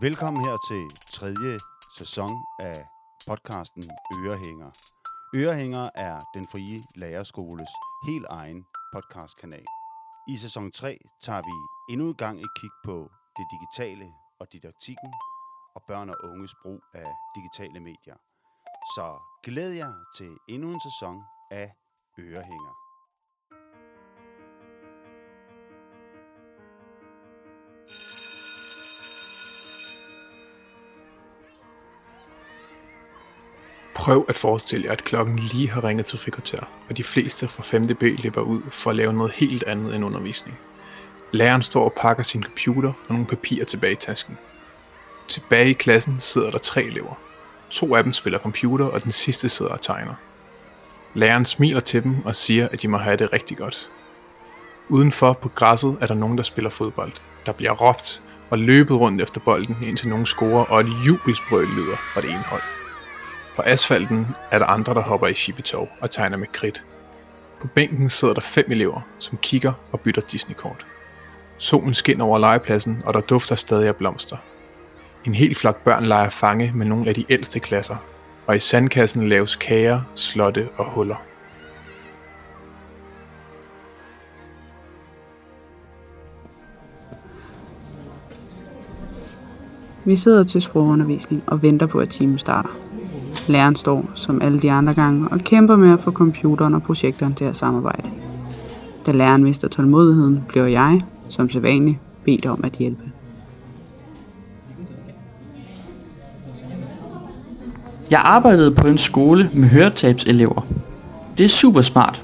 Velkommen her til tredje sæson af podcasten Ørehænger. Ørehænger er den frie lærerskoles helt egen podcastkanal. I sæson 3 tager vi endnu en gang et kig på det digitale og didaktikken og børn og unges brug af digitale medier. Så glæd jer til endnu en sæson af Ørehænger. Prøv at forestille jer, at klokken lige har ringet til frikvarter, og de fleste fra 5. B løber ud for at lave noget helt andet end undervisning. Læreren står og pakker sin computer og nogle papirer tilbage i tasken. Tilbage i klassen sidder der tre elever. To af dem spiller computer, og den sidste sidder og tegner. Læreren smiler til dem og siger, at de må have det rigtig godt. Udenfor på græsset er der nogen, der spiller fodbold. Der bliver råbt og løbet rundt efter bolden, indtil nogen scorer, og et jubelsbrøl lyder fra det ene hold. På asfalten er der andre, der hopper i shibitov og tegner med kridt. På bænken sidder der fem elever, som kigger og bytter Disney-kort. Solen skinner over legepladsen, og der dufter stadig af blomster. En hel flok børn leger fange med nogle af de ældste klasser, og i sandkassen laves kager, slotte og huller. Vi sidder til sprogundervisning og venter på, at timen starter. Læreren står, som alle de andre gange, og kæmper med at få computeren og projektoren til at samarbejde. Da læreren mister tålmodigheden, bliver jeg, som sædvanligt, bedt om at hjælpe. Jeg arbejdede på en skole med høretabselever. Det er super smart,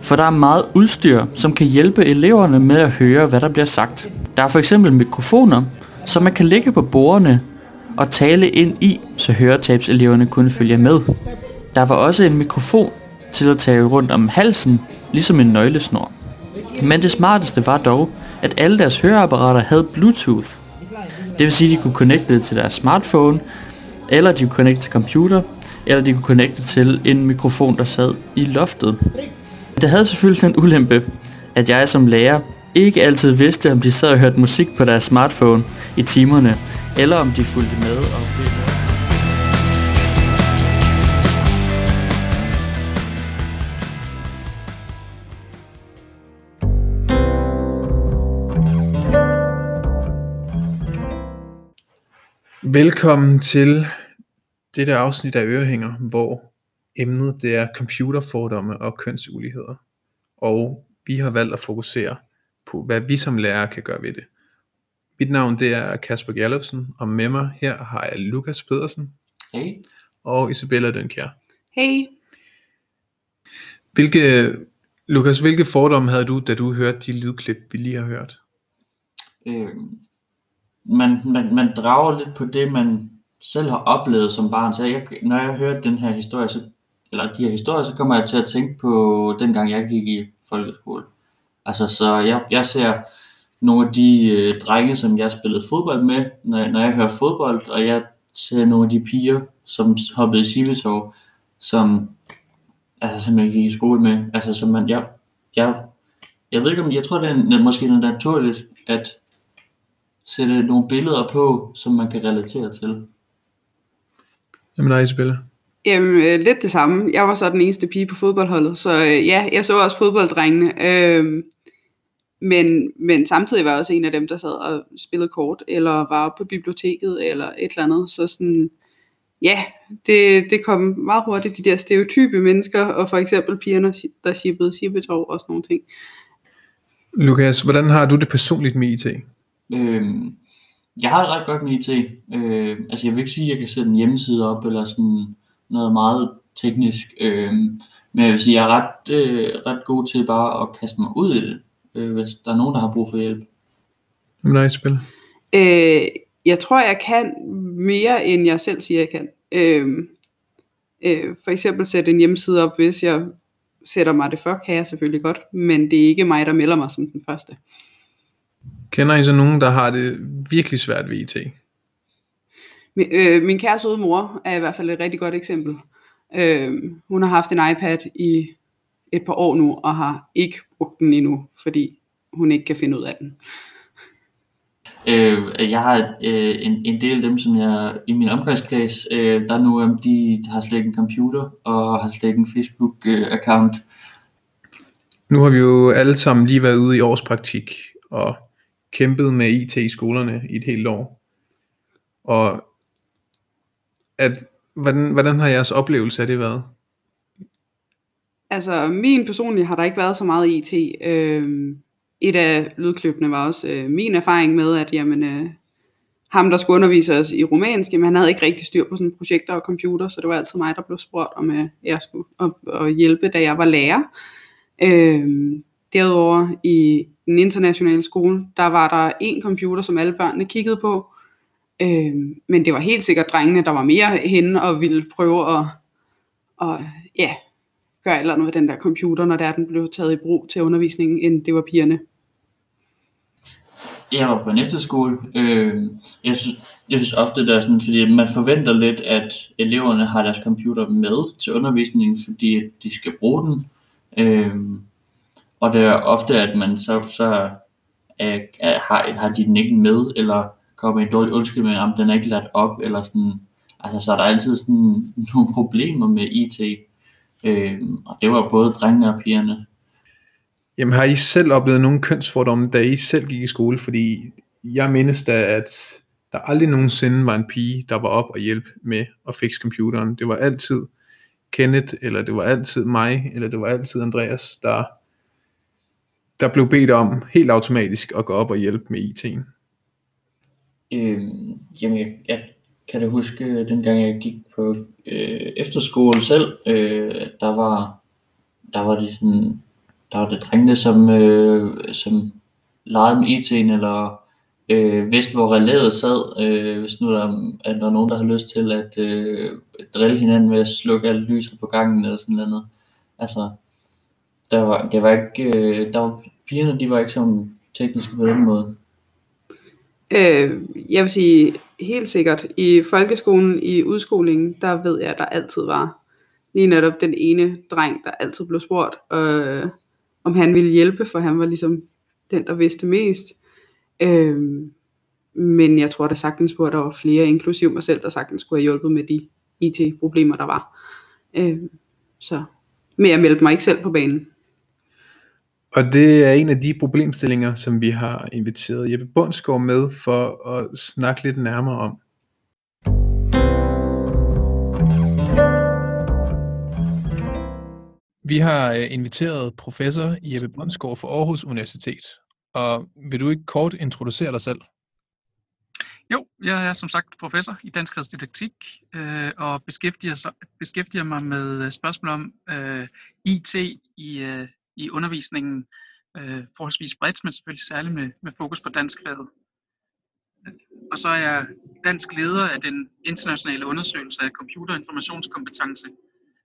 for der er meget udstyr, som kan hjælpe eleverne med at høre, hvad der bliver sagt. Der er for eksempel mikrofoner, som man kan lægge på bordene og tale ind i, så høretabseleverne kunne følge med. Der var også en mikrofon til at tage rundt om halsen, ligesom en nøglesnor. Men det smarteste var dog, at alle deres høreapparater havde Bluetooth. Det vil sige, at de kunne connecte det til deres smartphone, eller de kunne connecte til computer, eller de kunne connecte til en mikrofon, der sad i loftet. Det havde selvfølgelig den ulempe, at jeg som lærer ikke altid vidste, om de sad og hørte musik på deres smartphone i timerne, eller om de fulgte med og Velkommen til dette afsnit af Ørehænger, hvor emnet det er computerfordomme og kønsuligheder. Og vi har valgt at fokusere på, hvad vi som lærere kan gøre ved det. Mit navn det er Kasper Gjallofsen, og med mig her har jeg Lukas Pedersen Hey. og Isabella Dønkjær. Hey! Hvilke, Lukas, hvilke fordomme havde du, da du hørte de lydklip, vi lige har hørt? øh, man, man, man drager lidt på det, man selv har oplevet som barn. Så jeg, når jeg hører den her historie, så, eller de her historier, så kommer jeg til at tænke på dengang jeg gik i folkeskole. Altså, så jeg, jeg ser nogle af de øh, drenge, som jeg spillede fodbold med, når, jeg- når jeg hører fodbold, og jeg ser nogle af de piger, som hoppede i Sibetov, som, altså, som jeg gik i skole med. Altså, som man, jeg, jeg, jeg ved ikke om, jeg tror, det er, måske noget naturligt, at sætte nogle billeder på, som man kan relatere til. Jamen nej, Isabella. Jamen, øh, lidt det samme. Jeg var så den eneste pige på fodboldholdet, så øh, ja, jeg så også fodbolddrengene. Øh, men, men samtidig var jeg også en af dem, der sad og spillede kort, eller var på biblioteket, eller et eller andet. Så sådan, ja, det, det kom meget hurtigt, de der stereotype mennesker, og for eksempel pigerne, der shippede shippetov og sådan nogle ting. Lukas, hvordan har du det personligt med IT? Øhm, jeg har det ret godt med IT. Øh, altså jeg vil ikke sige, at jeg kan sætte en hjemmeside op, eller sådan noget meget teknisk. Øh, men jeg vil sige, at jeg er ret, øh, ret god til bare at kaste mig ud i det, øh, hvis der er nogen, der har brug for hjælp. Jamen nej, Isabella. Øh, jeg tror, jeg kan mere, end jeg selv siger, jeg kan. Øh, øh, for eksempel sætte en hjemmeside op, hvis jeg sætter mig det for, kan jeg selvfølgelig godt, men det er ikke mig, der melder mig som den første. Kender I så nogen, der har det virkelig svært ved IT? Min, øh, min kære søde mor er i hvert fald et rigtig godt eksempel. Øh, hun har haft en iPad i et par år nu, og har ikke brugt den endnu, fordi hun ikke kan finde ud af den. Øh, jeg har øh, en, en del af dem, som jeg i min omgangskreds, øh, der er nogle af dem, de har slet ikke en computer og har slet ikke en Facebook-account. Nu har vi jo alle sammen lige været ude i årspraktik og kæmpet med IT i skolerne i et helt år. Og at, hvordan, hvordan har jeres oplevelse af det været? Altså, min personlige har der ikke været så meget IT. Øh, et af lydklippene var også øh, min erfaring med, at jamen, øh, ham, der skulle undervise os i romansk, jamen, han havde ikke rigtig styr på sådan projekter og computer, så det var altid mig, der blev spurgt, om øh, jeg skulle op, og hjælpe, da jeg var lærer. Øh, derudover i den internationale skole, der var der en computer, som alle børnene kiggede på, øh, men det var helt sikkert drengene, der var mere henne og ville prøve at, og, ja, gøre eller andet med den der computer, når der den blev taget i brug til undervisningen, end det var pigerne. Jeg var på en efterskole. Øh, jeg, synes, jeg synes ofte, det er sådan, fordi man forventer lidt, at eleverne har deres computer med til undervisningen, fordi de skal bruge den. Øh, og det er ofte, at man så, så er, er, har, har de den ikke med, eller kommer en dårlig undskyldning om, den er ikke ladt op, eller sådan. Altså, så er der altid sådan nogle problemer med IT. Øh, og det var både drengene og pigerne. Jamen har I selv oplevet nogle kønsfordomme, da I selv gik i skole? Fordi jeg mindes da, at der aldrig nogensinde var en pige, der var op og hjælp med at fikse computeren. Det var altid Kenneth, eller det var altid mig, eller det var altid Andreas, der, der blev bedt om helt automatisk at gå op og hjælpe med IT'en. Øh, jamen, jeg, jeg kan da huske, øh, dengang jeg gik på øh, efterskole selv, øh, der var der var det sådan, der var det drengene, som, øh, som legede med IT'en, eller øh, vidste, hvor relæet sad, øh, hvis nu der, at der var nogen, der havde lyst til at øh, drille hinanden med at slukke alle lyset på gangen, eller sådan noget. Altså, der var, det var ikke, øh, der var, pigerne, de var ikke så tekniske på den måde. Øh, jeg vil sige helt sikkert, i folkeskolen, i udskolingen, der ved jeg, at der altid var lige netop den ene dreng, der altid blev spurgt, øh, om han ville hjælpe, for han var ligesom den, der vidste mest. Øh, men jeg tror da sagtens på, at der var flere, inklusiv mig selv, der sagtens skulle have hjulpet med de IT-problemer, der var. Øh, så, men jeg meldte mig ikke selv på banen. Og det er en af de problemstillinger, som vi har inviteret Jeppe Bundsgaard med for at snakke lidt nærmere om. Vi har øh, inviteret professor Jeppe Bundsgaard fra Aarhus Universitet. Og vil du ikke kort introducere dig selv? Jo, jeg er som sagt professor i dansk retsdidaktik øh, og beskæftiger, beskæftiger mig med spørgsmål om øh, IT i, øh, i undervisningen øh, forholdsvis bredt, men selvfølgelig særligt med, med fokus på dansk faget. Og så er jeg dansk leder af den internationale undersøgelse af computerinformationskompetence,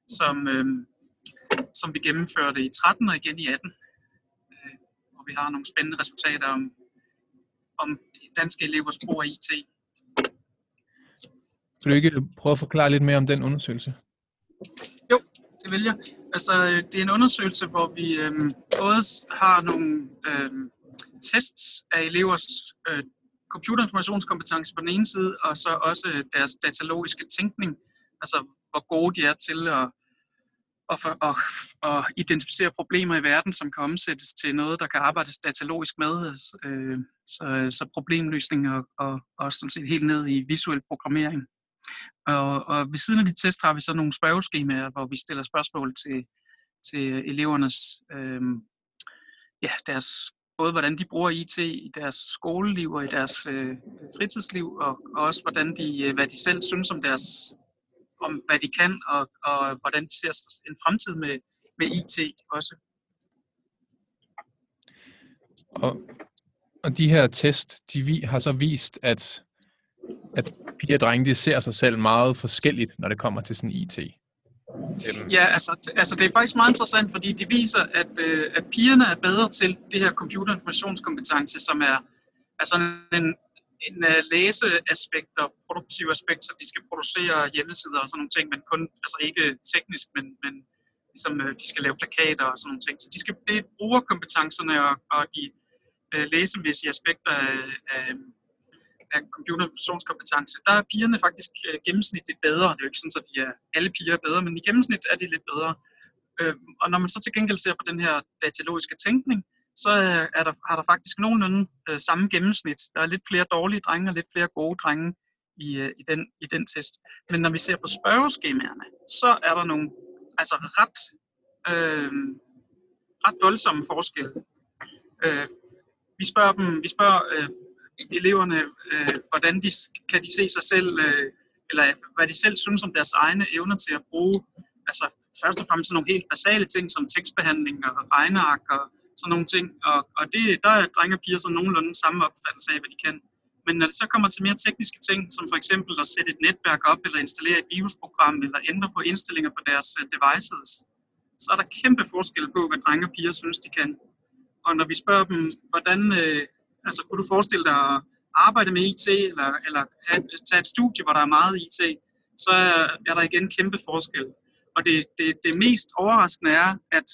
som, øh, som vi gennemførte i 13 og igen i 18. Øh, hvor vi har nogle spændende resultater om, om danske elevers brug af IT. Vil du ikke prøve at forklare lidt mere om den undersøgelse? Jo, det vil jeg. Altså, øh, det er en undersøgelse, hvor vi øh, både har nogle øh, tests af elevers øh, computerinformationskompetence på den ene side, og så også øh, deres datalogiske tænkning, altså hvor gode de er til at, at, for, at, at identificere problemer i verden, som kan omsættes til noget, der kan arbejdes datalogisk med, øh, så, så problemløsning og, og, og sådan set helt ned i visuel programmering. Og, og ved siden af de test har vi så nogle spørgeskemaer, hvor vi stiller spørgsmål til, til elevernes, øh, ja, deres, både hvordan de bruger IT i deres skoleliv og i deres øh, fritidsliv, og, og også hvordan de, øh, hvad de selv synes om deres, om hvad de kan, og, og hvordan de ser en fremtid med, med IT også. Og, og de her test, de har så vist, at at piger og drenge, de ser sig selv meget forskelligt, når det kommer til sådan IT. Ja, altså, altså det er faktisk meget interessant, fordi de viser, at, øh, at pigerne er bedre til det her computerinformationskompetence, som er altså en, en uh, læseaspekt og produktiv aspekt, så de skal producere hjemmesider og sådan nogle ting, men kun, altså ikke teknisk, men, men ligesom, uh, de skal lave plakater og sådan nogle ting. Så de skal, det er brugerkompetencerne og, og de uh, læsemæssige aspekter af, af, af computerkommunikationskompetence, der er pigerne faktisk øh, gennemsnitligt bedre. Det er jo ikke sådan, at de er, alle piger er bedre, men i gennemsnit er de lidt bedre. Øh, og når man så til gengæld ser på den her datalogiske tænkning, så øh, er der, har der faktisk nogenlunde øh, samme gennemsnit. Der er lidt flere dårlige drenge og lidt flere gode drenge i, øh, i, den, i den test. Men når vi ser på spørgeskemaerne, så er der nogle altså ret, øh, ret voldsomme forskelle. Øh, vi spørger dem, vi spørger øh, eleverne, øh, hvordan de kan de se sig selv, øh, eller hvad de selv synes om deres egne evner til at bruge, altså først og fremmest sådan nogle helt basale ting som tekstbehandling og regneark og sådan nogle ting, og, og det, der er drenge og piger sådan nogenlunde samme opfattelse af, hvad de kan. Men når det så kommer til mere tekniske ting, som for eksempel at sætte et netværk op, eller installere et virusprogram, eller ændre på indstillinger på deres øh, devices, så er der kæmpe forskel på, hvad drenge og piger synes, de kan. Og når vi spørger dem, hvordan, øh, altså kunne du forestille dig at arbejde med IT, eller, eller have, tage et studie, hvor der er meget IT, så er der igen kæmpe forskel. Og det, det, det mest overraskende er, at,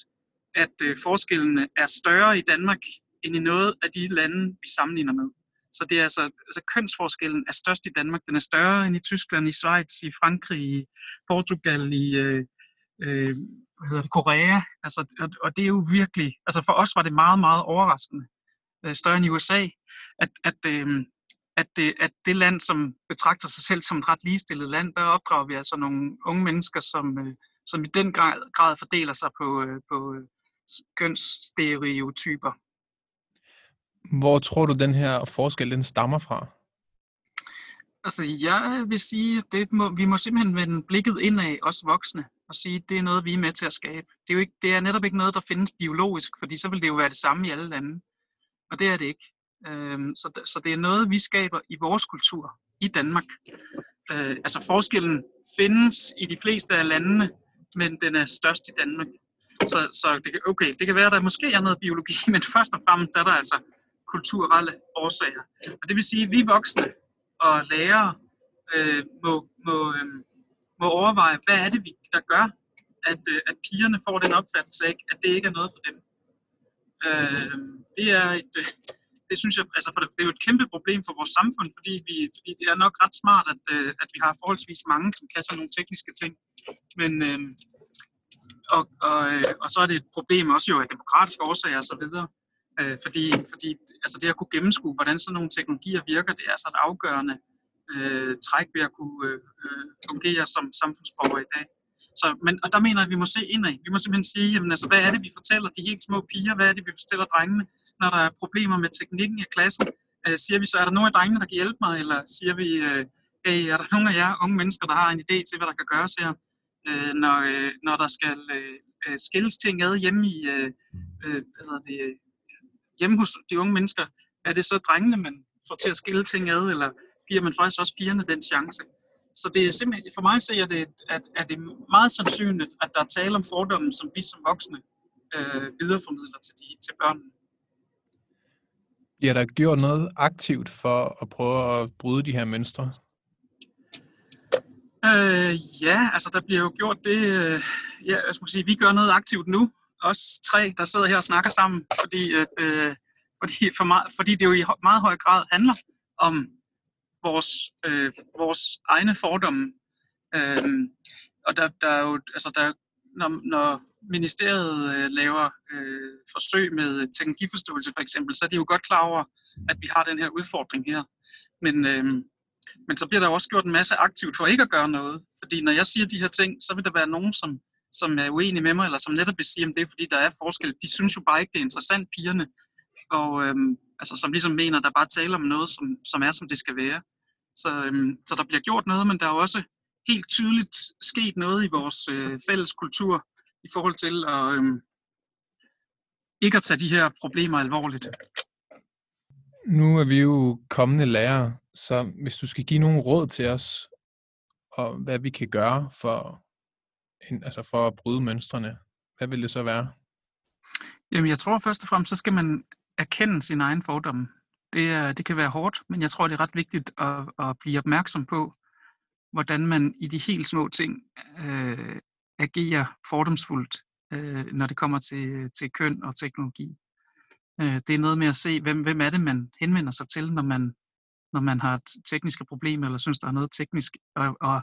at øh, forskellene er større i Danmark, end i noget af de lande, vi sammenligner med. Så det er altså, altså kønsforskellen er størst i Danmark. Den er større end i Tyskland, i Schweiz, i Frankrig, i Portugal, i øh, øh, hvad hedder det, Korea. Altså, og, og det er jo virkelig, altså for os var det meget, meget overraskende, øh, større end i USA, at, at, øh, at, det, at det land, som betragter sig selv som et ret ligestillet land, der opdrager vi altså nogle unge mennesker, som, øh, som i den grad, grad fordeler sig på, øh, på øh, kønsstereotyper. Hvor tror du, den her forskel den stammer fra? Altså, jeg vil sige, det må, vi må simpelthen vende blikket indad, os voksne, og sige, at det er noget, vi er med til at skabe. Det er, jo ikke, det er netop ikke noget, der findes biologisk, fordi så vil det jo være det samme i alle lande. Og det er det ikke. Øhm, så, så det er noget, vi skaber i vores kultur, i Danmark. Øh, altså forskellen findes i de fleste af landene, men den er størst i Danmark. Så, så det, okay, det kan være, at der måske er noget biologi, men først og fremmest er der altså kulturelle årsager. Og det vil sige, at vi voksne og lærere øh, må, må, øh, må overveje, hvad er det, vi, der gør, at, øh, at pigerne får den opfattelse af, at det ikke er noget for dem. Øh, det er et, øh, det synes jeg, altså for det, det er jo et kæmpe problem for vores samfund, fordi, vi, fordi det er nok ret smart, at, øh, at vi har forholdsvis mange, som kan sådan nogle tekniske ting. Men, øh, og, og, øh, og så er det et problem også jo af demokratiske årsager osv., Øh, fordi fordi altså det at kunne gennemskue, hvordan sådan nogle teknologier virker, det er så et afgørende øh, træk ved at kunne øh, fungere som samfundsborger i dag. Så, men, og der mener jeg, at vi må se indad. Vi må simpelthen sige, jamen, altså, hvad er det, vi fortæller de helt små piger? Hvad er det, vi fortæller drengene, når der er problemer med teknikken i klassen? Øh, siger vi så, er der nogen af drengene, der kan hjælpe mig? Eller siger vi, øh, hey, er der nogen af jer unge mennesker, der har en idé til, hvad der kan gøres her? Øh, når, øh, når der skal øh, øh skilles ting ad hjemme i øh, øh, hvad hedder det, øh, hjemme hos de unge mennesker, er det så drengene, man får til at skille ting ad, eller giver man faktisk også pigerne den chance? Så det er simpelthen, for mig ser det, at, at det er meget sandsynligt, at der er tale om fordomme, som vi som voksne øh, videreformidler til, de, til børnene. Bliver der gjort noget aktivt for at prøve at bryde de her mønstre? Øh, ja, altså der bliver jo gjort det, øh, ja, jeg skal sige, vi gør noget aktivt nu, os tre, der sidder her og snakker sammen, fordi, at, øh, fordi, for meget, fordi det jo i meget høj grad handler om vores, øh, vores egne fordomme. Øh, og der, der er jo, altså der, når, når ministeriet øh, laver øh, forsøg med teknologiforståelse for eksempel, så er de jo godt klar over, at vi har den her udfordring her. Men, øh, men så bliver der også gjort en masse aktivt for ikke at gøre noget. Fordi når jeg siger de her ting, så vil der være nogen, som som er uenige med mig, eller som netop vil sige, at det er fordi, der er forskel. De synes jo bare ikke, det er interessant, pigerne. Og øh, altså, som ligesom mener, der bare taler om noget, som, som er, som det skal være. Så, øhm, så der bliver gjort noget, men der er også helt tydeligt sket noget i vores øh, fælles kultur i forhold til at øhm, ikke at tage de her problemer alvorligt. Nu er vi jo kommende lærere, så hvis du skal give nogle råd til os, og hvad vi kan gøre for altså for at bryde mønstrene, hvad vil det så være? Jamen, jeg tror først og fremmest, så skal man erkende sin egen fordomme. Det, det kan være hårdt, men jeg tror, det er ret vigtigt at, at blive opmærksom på, hvordan man i de helt små ting øh, agerer fordomsfuldt, øh, når det kommer til, til køn og teknologi. Øh, det er noget med at se, hvem, hvem er det, man henvender sig til, når man, når man har tekniske problemer, eller synes, der er noget teknisk, og, og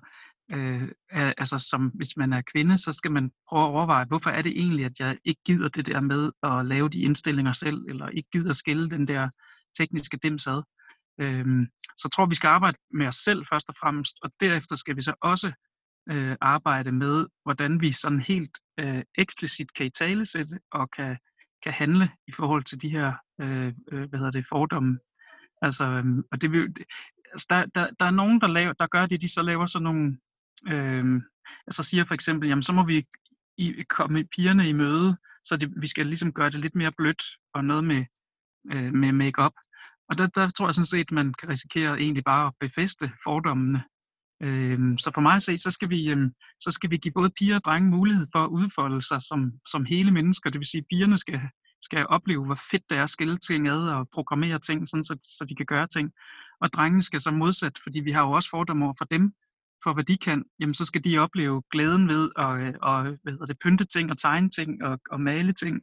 øh, altså som hvis man er kvinde, så skal man prøve at overveje, hvorfor er det egentlig, at jeg ikke gider det der med at lave de indstillinger selv, eller ikke gider skille den der tekniske dims ad. Øhm, så jeg tror, vi skal arbejde med os selv først og fremmest, og derefter skal vi så også øh, arbejde med, hvordan vi sådan helt øh, eksplicit kan i tale sætte og kan, kan handle i forhold til de her øh, øh, hvad hedder det, fordomme. Altså, øh, og det vil, altså der, der, der er nogen, der, laver, der gør det, de så laver sådan nogle, øh, altså siger for eksempel, jamen så må vi i, komme pigerne i møde, så det, vi skal ligesom gøre det lidt mere blødt og noget med, øh, med makeup. Og der, der tror jeg sådan set, man kan risikere egentlig bare at befeste fordommene. Øh, så for mig at se, så skal, vi, øh, så skal vi give både piger og drenge mulighed for at udfolde sig som, som hele mennesker. Det vil sige, at pigerne skal, skal opleve, hvor fedt det er at skille ting ad og programmere ting, sådan, så, så de kan gøre ting. Og drengene skal så modsat, fordi vi har jo også fordomme over for dem, for hvad de kan, jamen så skal de opleve glæden ved at, øh, og, hvad hedder det, pynte ting og tegne ting og, og male ting.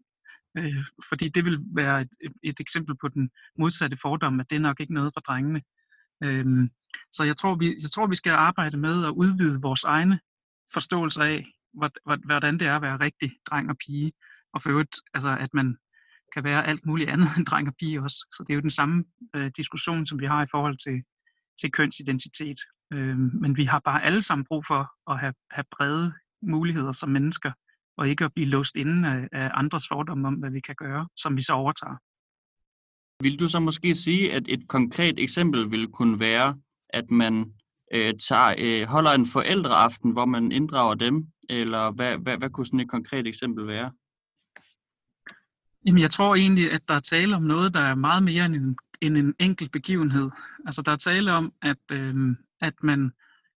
Øh, fordi det vil være et, et, eksempel på den modsatte fordom, at det er nok ikke noget for drengene. Øh, så jeg tror, vi, jeg tror, vi skal arbejde med at udvide vores egne forståelse af, hvordan det er at være rigtig dreng og pige. Og for øvrigt, altså, at man kan være alt muligt andet end dreng og pige også. Så det er jo den samme øh, diskussion, som vi har i forhold til, til kønsidentitet. Øh, men vi har bare alle sammen brug for at have, have brede muligheder som mennesker, og ikke at blive låst inde af, af andres fordomme om, hvad vi kan gøre, som vi så overtager. Vil du så måske sige, at et konkret eksempel ville kunne være, at man øh, tager, øh, holder en forældreaften, hvor man inddrager dem, eller hvad, hvad, hvad kunne sådan et konkret eksempel være? Jamen, jeg tror egentlig, at der er tale om noget, der er meget mere end en, end en enkelt begivenhed. Altså, der er tale om, at, øh, at man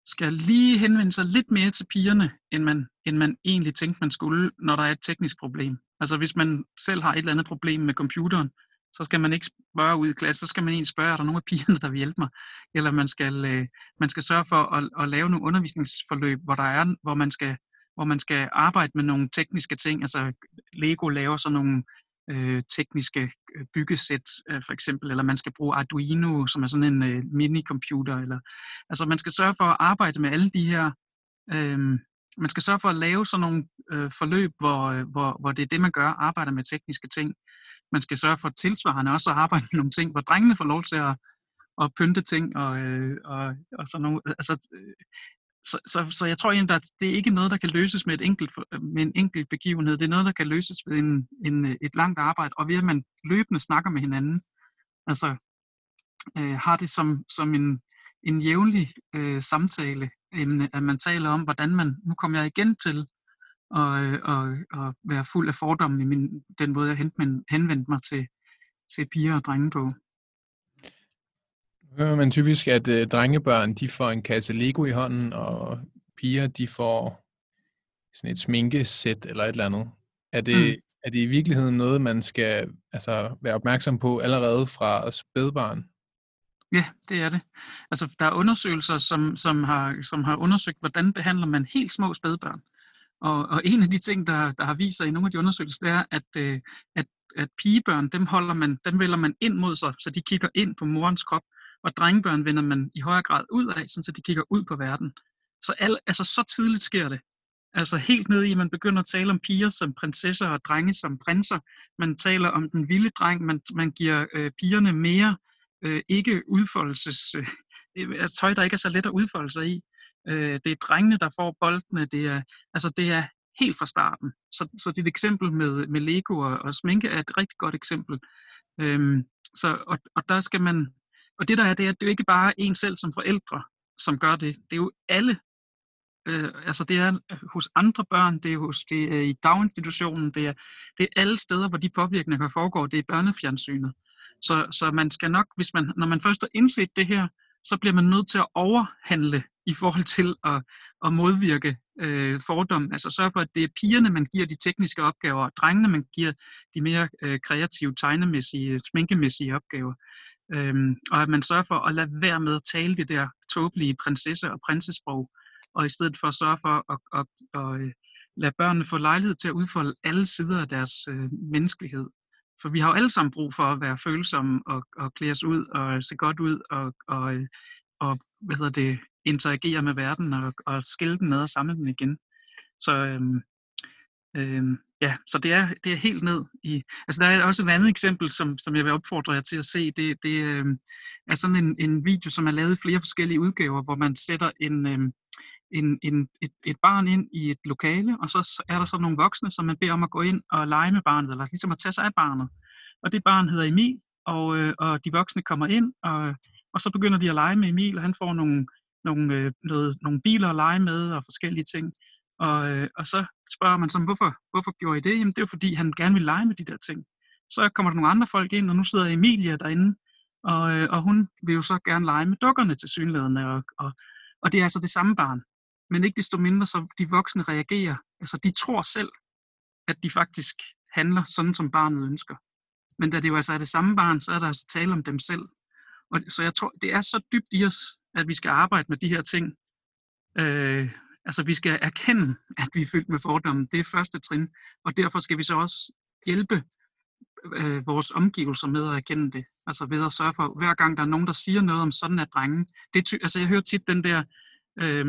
skal lige henvende sig lidt mere til pigerne, end man, end man egentlig tænkte, man skulle, når der er et teknisk problem. Altså, hvis man selv har et eller andet problem med computeren, så skal man ikke spørge ud i klasse, så skal man egentlig spørge, er der nogle af pigerne, der vil hjælpe mig? Eller man skal, øh, man skal sørge for at, at lave nogle undervisningsforløb, hvor, der er, hvor, man skal, hvor man skal arbejde med nogle tekniske ting. Altså Lego laver sådan nogle øh, tekniske øh, byggesæt, øh, for eksempel, eller man skal bruge Arduino, som er sådan en øh. Eller, altså man skal sørge for at arbejde med alle de her øh, man skal sørge for at lave sådan nogle øh, forløb, hvor, øh, hvor, hvor det er det, man gør, arbejder med tekniske ting man skal sørge for tilsvarende også at arbejde med nogle ting, hvor drengene får lov til at, at pynte ting og, øh, og, og sådan nogle. Altså, så, så, så jeg tror egentlig, at det er ikke noget, der kan løses med, et enkelt, øh, med en enkelt begivenhed. Det er noget, der kan løses ved en, en, øh, et langt arbejde, og ved at man løbende snakker med hinanden. Altså øh, har det som, som en, en jævnlig øh, samtale, emne, at man taler om, hvordan man, nu kommer jeg igen til og, øh, og, at være fuld af fordomme i min, den måde, jeg henvendte mig til, til piger og drenge på. Hører man typisk, at øh, drengebørn de får en kasse Lego i hånden, og piger de får sådan et sminkesæt eller et eller andet. Er det, mm. er det i virkeligheden noget, man skal altså, være opmærksom på allerede fra spædbarn? Ja, det er det. Altså, der er undersøgelser, som, som, har, som har undersøgt, hvordan behandler man helt små spædbørn. Og, og en af de ting, der, der har vist sig i nogle af de undersøgelser, det er, at, øh, at, at pigebørn, dem, holder man, dem vælger man ind mod sig, så de kigger ind på morens krop, og drengebørn vender man i højere grad ud af, så de kigger ud på verden. Så al, altså, så tidligt sker det. Altså helt ned i, at man begynder at tale om piger som prinsesser og drenge som prinser. Man taler om den vilde dreng. Man, man giver øh, pigerne mere øh, ikke udfoldelses... Øh, øh altså, tøj, der ikke er så let at udfolde sig i. Øh, det er drengene, der får boldene. Det er, altså, det er helt fra starten. Så, så dit eksempel med, med Lego og, og sminke er et rigtig godt eksempel. Øhm, så, og, og der skal man, og det der er, det er, det er jo ikke bare en selv som forældre, som gør det. Det er jo alle. Øh, altså det er hos andre børn, det er, hos, det er i daginstitutionen, det er, det er alle steder, hvor de påvirkninger foregår, det er børnefjernsynet. Så, så man skal nok, hvis man, når man først har indset det her, så bliver man nødt til at overhandle i forhold til at, at modvirke øh, fordommen. Altså sørge for, at det er pigerne, man giver de tekniske opgaver, og drengene, man giver de mere øh, kreative, tegnemæssige, sminkemæssige opgaver. Øhm, og at man sørger for at lade være med at tale det der tåbelige prinsesse- og prinsesprog, og i stedet for at sørge for at, at, at, at lade børnene få lejlighed til at udfolde alle sider af deres øh, menneskelighed. for vi har jo alle sammen brug for at være følsomme og, og klæde os ud og se godt ud og, og, øh, og hvad hedder det, interagere med verden og, og skille den med og samle den igen. Så, øhm, øhm, ja, så det er, det er helt ned i... Altså der er også et andet eksempel, som, som jeg vil opfordre jer til at se. Det, det øh, er sådan en, en video, som er lavet i flere forskellige udgaver, hvor man sætter en, øh, en, en, et, et barn ind i et lokale, og så er der så nogle voksne, som man beder om at gå ind og lege med barnet, eller ligesom at tage sig af barnet. Og det barn hedder Emil, og, øh, og de voksne kommer ind, og, og så begynder de at lege med Emil, og han får nogle, nogle, øh, noget, nogle biler at lege med, og forskellige ting. Og, øh, og så spørger man så, hvorfor, hvorfor gjorde I det? Jamen det er fordi, han gerne vil lege med de der ting. Så kommer der nogle andre folk ind, og nu sidder Emilia derinde, og, øh, og hun vil jo så gerne lege med dukkerne til synlædende, og, og, og det er altså det samme barn men ikke desto mindre, så de voksne reagerer. Altså, de tror selv, at de faktisk handler sådan, som barnet ønsker. Men da det jo altså er det samme barn, så er der altså tale om dem selv. Og, så jeg tror, det er så dybt i os, at vi skal arbejde med de her ting. Øh, altså, vi skal erkende, at vi er fyldt med fordomme. Det er første trin. Og derfor skal vi så også hjælpe øh, vores omgivelser med at erkende det. Altså ved at sørge for, hver gang der er nogen, der siger noget om sådan er drengen. Det ty- altså jeg hører tit den der, øh,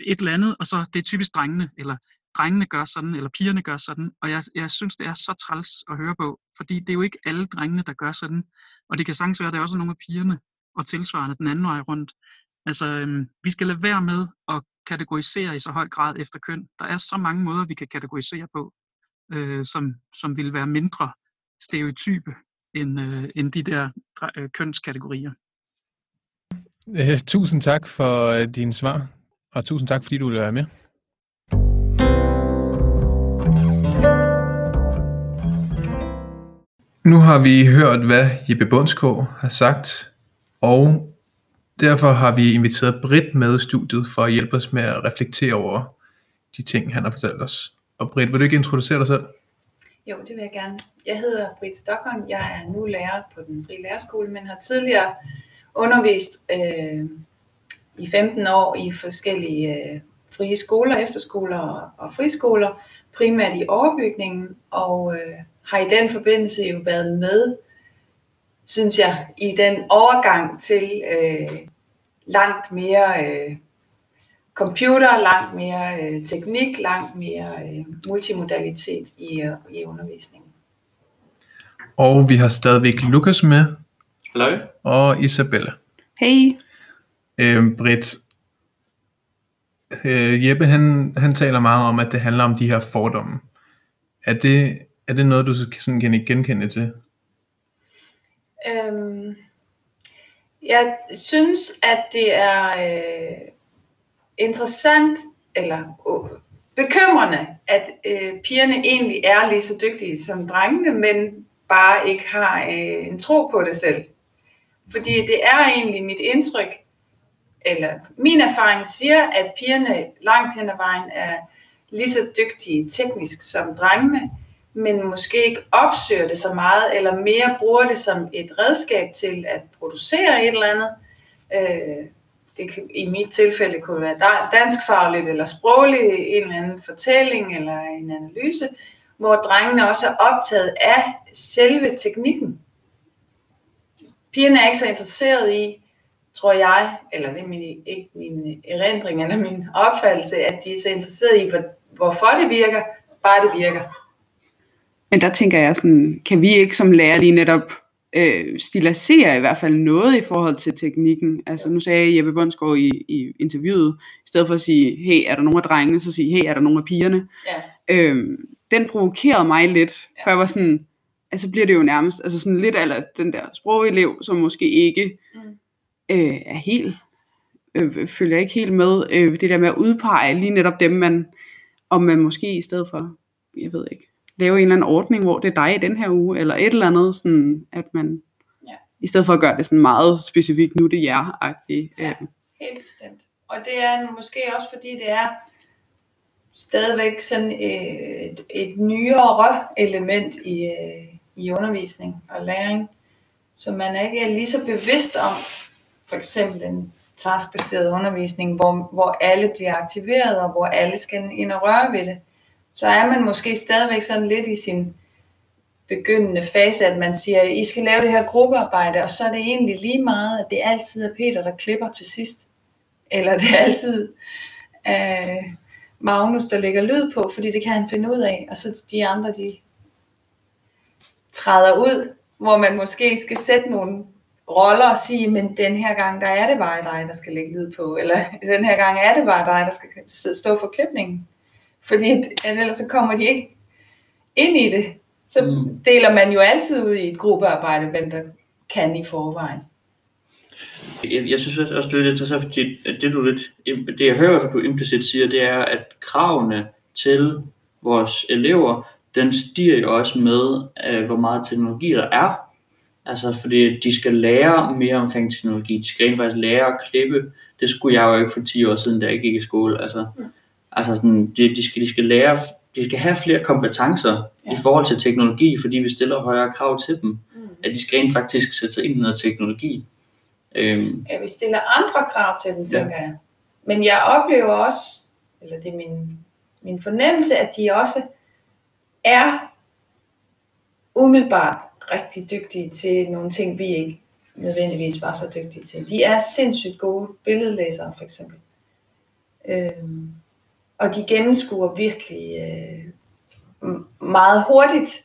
et eller andet, og så det er typisk drengene, eller drengene gør sådan, eller pigerne gør sådan. Og jeg, jeg synes, det er så træls at høre på, fordi det er jo ikke alle drengene, der gør sådan. Og det kan sagtens være, at det er også nogle af pigerne, og tilsvarende den anden vej rundt. Altså, øh, vi skal lade være med at kategorisere i så høj grad efter køn. Der er så mange måder, vi kan kategorisere på, øh, som, som vil være mindre stereotype end, øh, end de der øh, kønskategorier. Uh, tusind tak for uh, din svar, og tusind tak, fordi du ville være med. Nu har vi hørt, hvad Jeppe Bundsgaard har sagt, og derfor har vi inviteret Britt med i studiet for at hjælpe os med at reflektere over de ting, han har fortalt os. Og Britt, vil du ikke introducere dig selv? Jo, det vil jeg gerne. Jeg hedder Britt Stockholm. Jeg er nu lærer på den frie lærerskole, men har tidligere undervist øh, i 15 år i forskellige øh, frie skoler, efterskoler og, og friskoler, primært i overbygningen, og øh, har i den forbindelse jo været med, synes jeg, i den overgang til øh, langt mere øh, computer, langt mere øh, teknik, langt mere øh, multimodalitet i, øh, i undervisningen. Og vi har stadigvæk Lukas med, Hallo? og Isabella. Hey. Øh, Britt, øh, Jeppe han, han taler meget om, at det handler om de her fordomme. Er det, er det noget, du sådan kan genkende til? Øhm, jeg synes, at det er øh, interessant, eller øh, bekymrende, at øh, pigerne egentlig er lige så dygtige som drengene, men bare ikke har øh, en tro på det selv. Fordi det er egentlig mit indtryk, eller min erfaring siger, at pigerne langt hen ad vejen er lige så dygtige teknisk som drengene, men måske ikke opsøger det så meget, eller mere bruger det som et redskab til at producere et eller andet. Øh, det kan, I mit tilfælde kunne være danskfagligt eller sprogligt, en eller anden fortælling eller en analyse, hvor drengene også er optaget af selve teknikken. Pigerne er ikke så interesseret i, tror jeg, eller det er min, ikke min erindring eller min opfattelse, at de er så interesseret i, hvorfor det virker, bare det virker. Men der tænker jeg sådan, kan vi ikke som lærer lige netop øh, stilisere i hvert fald noget i forhold til teknikken? Altså nu sagde Jeppe Bundsgaard i, i interviewet, i stedet for at sige, hey, er der nogen af drengene, så sige, hey, er der nogen af pigerne? Ja. Øhm, den provokerede mig lidt, for jeg var sådan, altså bliver det jo nærmest, altså sådan lidt af den der sprogelev, som måske ikke Mm. øh, er helt, øh, følger ikke helt med, øh, det der med at udpege lige netop dem, man, om man måske i stedet for, jeg ved ikke, lave en eller anden ordning, hvor det er dig i den her uge, eller et eller andet, sådan at man, Ja. i stedet for at gøre det sådan meget specifikt, nu er det jer-agtigt. Ja. Øh, Helt bestemt. Og det er måske også fordi det er stadigvæk sådan øh, et, et nyere element i, øh, i undervisning og læring, så man ikke er lige så bevidst om for eksempel en taskbaseret undervisning, hvor, hvor alle bliver aktiveret og hvor alle skal ind og røre ved det. Så er man måske stadigvæk sådan lidt i sin begyndende fase, at man siger, I skal lave det her gruppearbejde, og så er det egentlig lige meget, at det altid er Peter, der klipper til sidst. Eller det er altid øh, Magnus, der lægger lyd på, fordi det kan han finde ud af, og så de andre, de træder ud, hvor man måske skal sætte nogle roller og sige, men den her gang, der er det bare dig, der skal lægge lyd på, eller den her gang er det bare dig, der skal stå for klipningen. Fordi ellers så kommer de ikke ind i det. Så mm. deler man jo altid ud i et gruppearbejde, hvem der kan i forvejen. Jeg, jeg synes også, det er lidt interessant, fordi det, du lidt, det jeg hører, at du implicit siger, det er, at kravene til vores elever, den stiger jo også med, øh, hvor meget teknologi der er. Altså, fordi de skal lære mere omkring teknologi. De skal rent faktisk lære at klippe. Det skulle jeg jo ikke for 10 år siden, da jeg gik i skole. Altså, mm. Altså sådan, de, de, skal, de skal lære, de skal have flere kompetencer ja. i forhold til teknologi, fordi vi stiller højere krav til dem. Mm. At de skal rent faktisk sætte sig ind i noget teknologi. Øhm. Ja, vi stiller andre krav til dem, tænker ja. jeg. Men jeg oplever også, eller det er min, min fornemmelse, at de også er umiddelbart rigtig dygtige til nogle ting, vi ikke nødvendigvis var så dygtige til. De er sindssygt gode billedlæsere, for eksempel. Øhm, og de gennemskuer virkelig øh, meget hurtigt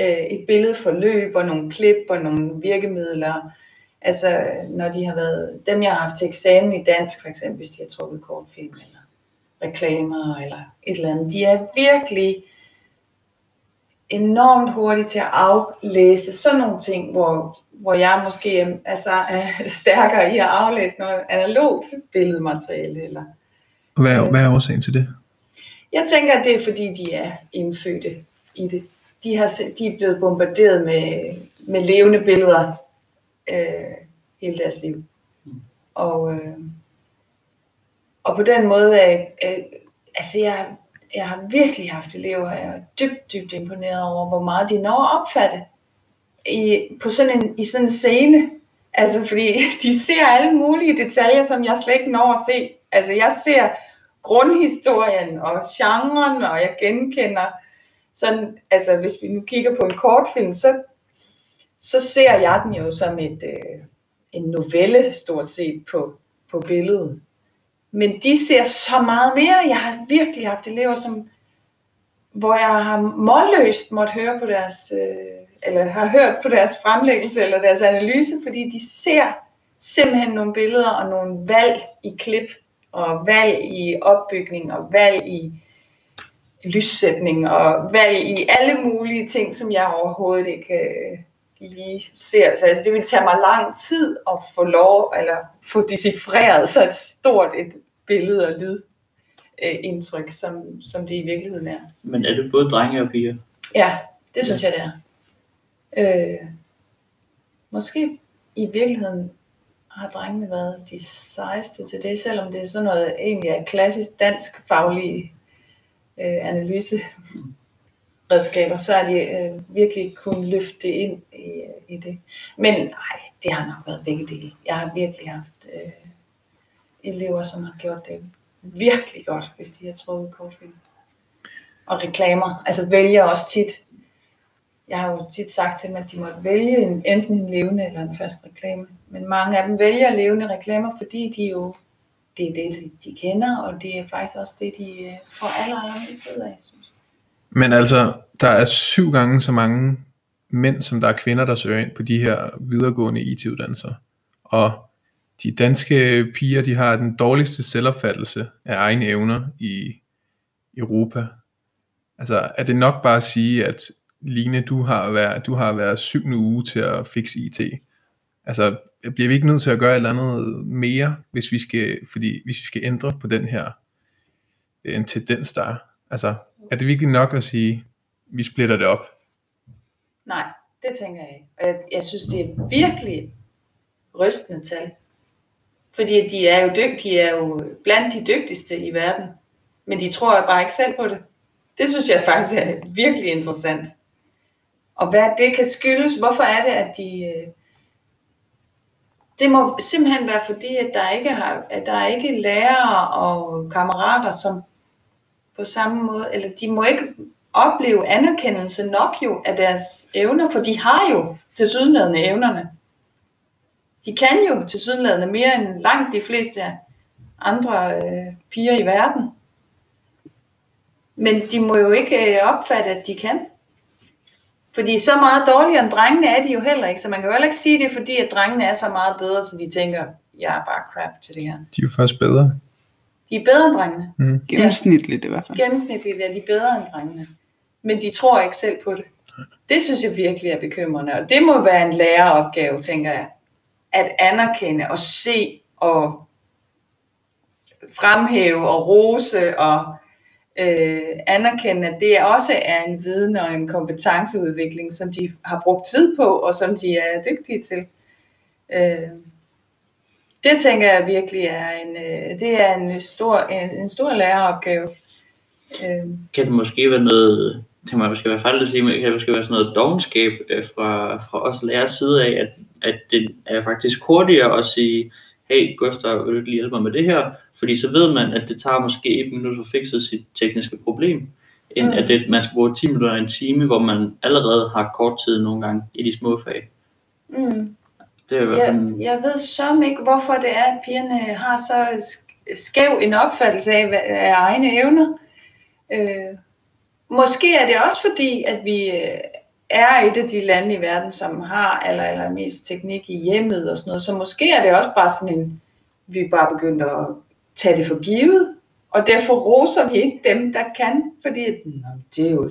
øh, et billedforløb og nogle klip og nogle virkemidler. Altså, når de har været, dem jeg har haft til eksamen i dansk, for eksempel, hvis de har trukket kortfilm eller reklamer eller et eller andet, de er virkelig enormt hurtigt til at aflæse sådan nogle ting, hvor, hvor jeg måske altså, er stærkere i at aflæse noget analogt billedmateriale. Eller, hvad, er, hvad er årsagen til det? Jeg tænker, at det er fordi, de er indfødte i det. De, har, de er blevet bombarderet med, med levende billeder øh, hele deres liv. Og, øh, og på den måde, øh, øh, altså jeg, jeg har virkelig haft elever, jeg er dybt, dybt imponeret over, hvor meget de når at opfatte i, på sådan en, i sådan en scene. Altså fordi de ser alle mulige detaljer, som jeg slet ikke når at se. Altså jeg ser grundhistorien og genren, og jeg genkender sådan, altså hvis vi nu kigger på en kortfilm, så, så ser jeg den jo som et, øh, en novelle stort set på, på billedet. Men de ser så meget mere. Jeg har virkelig haft elever, som, hvor jeg har målløst måtte høre på deres, øh, eller har hørt på deres fremlæggelse eller deres analyse, fordi de ser simpelthen nogle billeder og nogle valg i klip, og valg i opbygning, og valg i lyssætning, og valg i alle mulige ting, som jeg overhovedet ikke øh, lige ser. Så altså, det vil tage mig lang tid at få lov, eller få decifreret så et stort et billede og lyd øh, indtryk, som, som det i virkeligheden er. Men er det både drenge og piger? Ja, det synes ja. jeg, det er. Øh, måske i virkeligheden har drengene været de sejeste til det, selvom det er sådan noget egentlig er klassisk dansk faglige øh, analyse redskaber, så har de øh, virkelig kun løfte det ind i, øh, i det. Men nej, det har nok været begge dele. Jeg har virkelig haft øh, elever, som har gjort det virkelig godt, hvis de har trukket kortfilm. Og reklamer, altså vælger også tit, jeg har jo tit sagt til dem, at de må vælge en, enten en levende eller en fast reklame. Men mange af dem vælger levende reklamer, fordi de jo, det er det, de kender, og det er faktisk også det, de øh, får aller, allermest ud af, synes Men altså, der er syv gange så mange mænd, som der er kvinder, der søger ind på de her videregående IT-uddannelser. Og de danske piger, de har den dårligste selvopfattelse af egne evner i Europa. Altså, er det nok bare at sige, at Line, du har været, du har været syvende uge til at fikse IT. Altså, bliver vi ikke nødt til at gøre et eller andet mere, hvis vi skal, fordi, hvis vi skal ændre på den her øh, en tendens, der er? Altså, er det virkelig nok at sige, vi splitter det op? Nej, det tænker jeg ikke. jeg, jeg synes, det er virkelig rystende tal. Fordi de er jo dygtige, de er jo blandt de dygtigste i verden. Men de tror bare ikke selv på det. Det synes jeg faktisk er virkelig interessant. Og hvad det kan skyldes, hvorfor er det, at de... Øh, det må simpelthen være fordi, at der ikke, har, at der er ikke lærere og kammerater, som på samme måde, eller de må ikke opleve anerkendelse nok jo af deres evner, for de har jo til sydenladende evnerne. De kan jo til sydenladende mere end langt de fleste andre øh, piger i verden. Men de må jo ikke øh, opfatte, at de kan. Fordi så meget dårligere end drengene er de jo heller ikke. Så man kan jo heller ikke sige det, fordi at drengene er så meget bedre, så de tænker, jeg er bare crap til det her. De er jo faktisk bedre. De er bedre end drengene. Mm. Gennemsnitligt i hvert fald. Gennemsnitligt er de bedre end drengene. Men de tror ikke selv på det. Det synes jeg virkelig er bekymrende. Og det må være en læreropgave, tænker jeg. At anerkende og se og fremhæve og rose og øh, anerkende, at det også er en viden og en kompetenceudvikling, som de har brugt tid på, og som de er dygtige til. Øh, det tænker jeg virkelig er en, øh, det er en stor, en, en stor læreropgave. Øh, kan det måske være noget, det må måske være fejl at sige, men kan det måske være sådan noget dogenskab øh, fra, fra os lærers side af, at, at det er faktisk hurtigere at sige, hey Gustav, vil du ikke lige hjælpe mig med det her? Fordi så ved man, at det tager måske et minut at fikse sit tekniske problem, end Mm. at det, man skal bruge 10 minutter og en time, hvor man allerede har kort tid nogle gange i de små fag. mm. Det er i hvert fald Jeg, jeg ved som ikke, hvorfor det er, at pigerne har så sk- skæv en opfattelse af, af egne evner. Øh, måske er det også fordi, at vi øh, er et af de lande i verden, som har aller, aller mest teknik i hjemmet og sådan noget. Så måske er det også bare sådan en, vi bare begyndt at tage det for givet, og derfor roser vi ikke dem, der kan, fordi "Nå, det er jo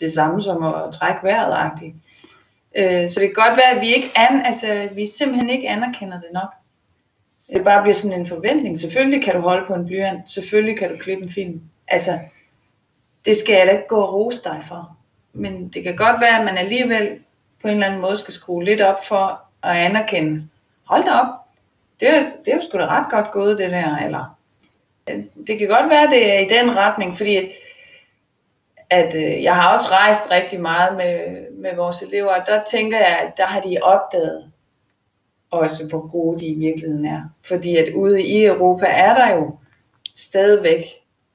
det samme som at trække vejret-agtigt. Øh, så det kan godt være, at vi ikke an, altså, vi simpelthen ikke anerkender det nok. Det bare bliver sådan en forventning. Selvfølgelig kan du holde på en blyant. Selvfølgelig kan du klippe en film. Altså, det skal jeg da ikke gå og rose dig for. Men det kan godt være, at man alligevel på en eller anden måde skal skrue lidt op for at anerkende. Hold da op. Det er, det er jo sgu da ret godt gået, det der. Eller, det kan godt være, det er i den retning, fordi at, at øh, jeg har også rejst rigtig meget med, med vores elever, og der tænker jeg, at der har de opdaget også, hvor gode de i virkeligheden er. Fordi at ude i Europa er der jo stadigvæk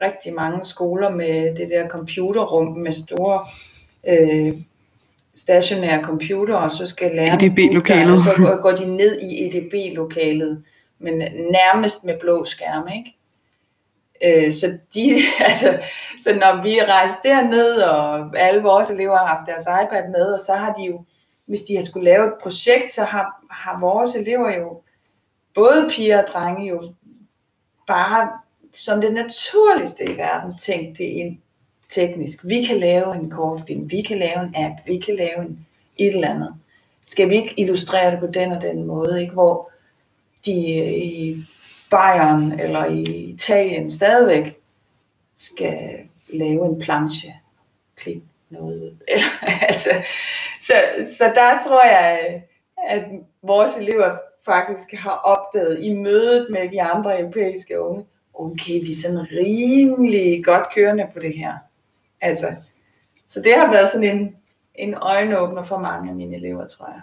rigtig mange skoler med det der computerrum med store øh, stationære computer, og så skal lærerne EDB-lokalet. så går- går de ned i EDB-lokalet, men nærmest med blå skærme, ikke? Øh, så, de, altså, så når vi rejste derned, og alle vores elever har haft deres iPad med, og så har de jo, hvis de har skulle lave et projekt, så har, har vores elever jo, både piger og drenge jo, bare som det naturligste i verden tænkt det ind teknisk. Vi kan lave en kortfilm, vi kan lave en app, vi kan lave en, et eller andet. Skal vi ikke illustrere det på den og den måde, ikke? hvor de øh, i Bayern eller i Italien stadigvæk skal lave en planche, klip noget ud. Eller, altså, så, så der tror jeg, at vores elever faktisk har opdaget i mødet med de andre europæiske unge, okay, vi er sådan rimelig godt kørende på det her. Altså, så det har været sådan en, en øjenåbner for mange af mine elever, tror jeg.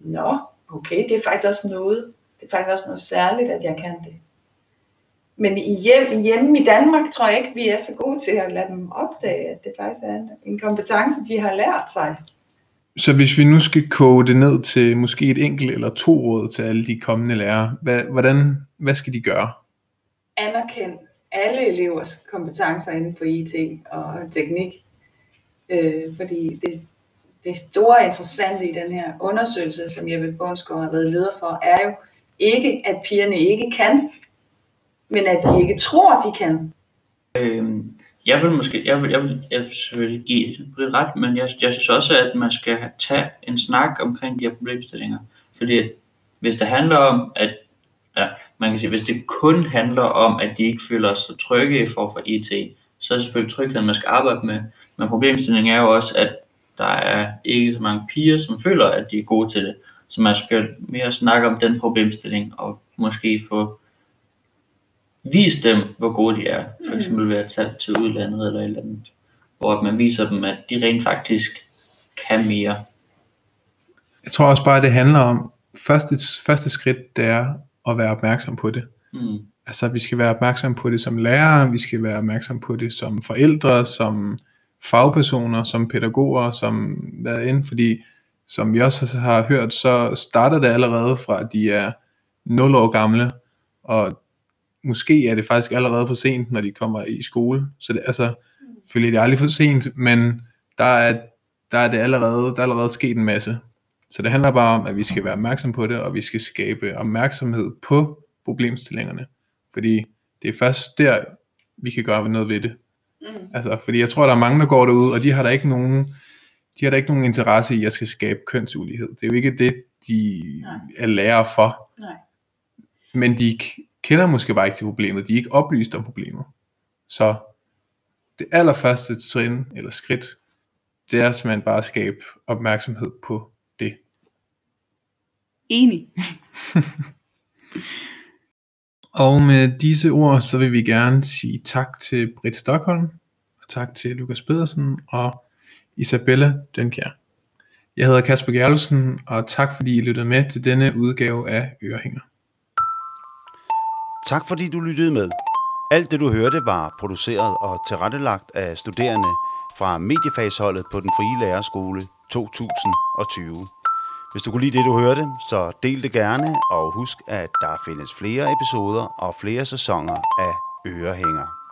Nå, okay, det er faktisk også noget. Det er faktisk også noget særligt, at jeg kan det. Men i hjem, hjemme i Danmark tror jeg ikke, vi er så gode til at lade dem opdage, at det faktisk er en- en kompetence, de har lært sig. Så hvis vi nu skal koge det ned til måske et enkelt eller to råd til alle de kommende lærere, hvad, hvordan, hvad skal de gøre? anerkend alle elevers kompetencer inden for IT og teknik. Øh, fordi det, det store interessante i den her undersøgelse, som Jeppe Bundsgaard har været leder for, er jo ikke, at pigerne ikke kan, men at de ikke tror, de kan. Øhm, jeg vil måske, jeg vil, jeg vil, jeg vil selvfølgelig give det ret, men jeg, jeg synes også, at man skal have- tage en snak omkring de her problemstillinger. Fordi hvis det handler om, at man kan sige, hvis det kun handler om, at de ikke føler sig trygge i forhold for IT, så er det selvfølgelig trygheden, man skal arbejde med. Men problemstillingen er jo også, at der er ikke så mange piger, som føler, at de er gode til det. Så man skal mere snakke om den problemstilling, og måske få vist dem, hvor gode de er. For eksempel ved at tage til udlandet eller et eller andet. Hvor at man viser dem, at de rent faktisk kan mere. Jeg tror også bare, at det handler om, første, første skridt, det er at være opmærksom på det. Mm. Altså, vi skal være opmærksom på det som lærere, vi skal være opmærksom på det som forældre, som fagpersoner, som pædagoger, som er inde, fordi som vi også har hørt, så starter det allerede fra, at de er 0 år gamle, og måske er det faktisk allerede for sent, når de kommer i skole. Så det, altså, selvfølgelig det er aldrig for sent, men der er, der er det allerede, der er allerede sket en masse. Så det handler bare om, at vi skal være opmærksom på det, og vi skal skabe opmærksomhed på problemstillingerne. Fordi det er først der, vi kan gøre noget ved det. Mm. Altså, fordi jeg tror, der er mange, der går derud, og de har der ikke nogen, de har der ikke nogen interesse i at skal skabe kønsulighed. Det er jo ikke det, de Nej. er lærer for. Nej. Men de kender måske bare ikke til problemet. De er ikke oplyst om problemet. Så det allerførste trin eller skridt, det er simpelthen bare at skabe opmærksomhed på. Enig. og med disse ord, så vil vi gerne sige tak til Britt Stockholm, og tak til Lukas Pedersen og Isabella Dønkjær. Jeg hedder Kasper Gerlsen, og tak fordi I lyttede med til denne udgave af Ørehænger. Tak fordi du lyttede med. Alt det du hørte var produceret og tilrettelagt af studerende fra mediefagsholdet på den frie lærerskole 2020. Hvis du kunne lide det, du hørte, så del det gerne, og husk, at der findes flere episoder og flere sæsoner af Ørehænger.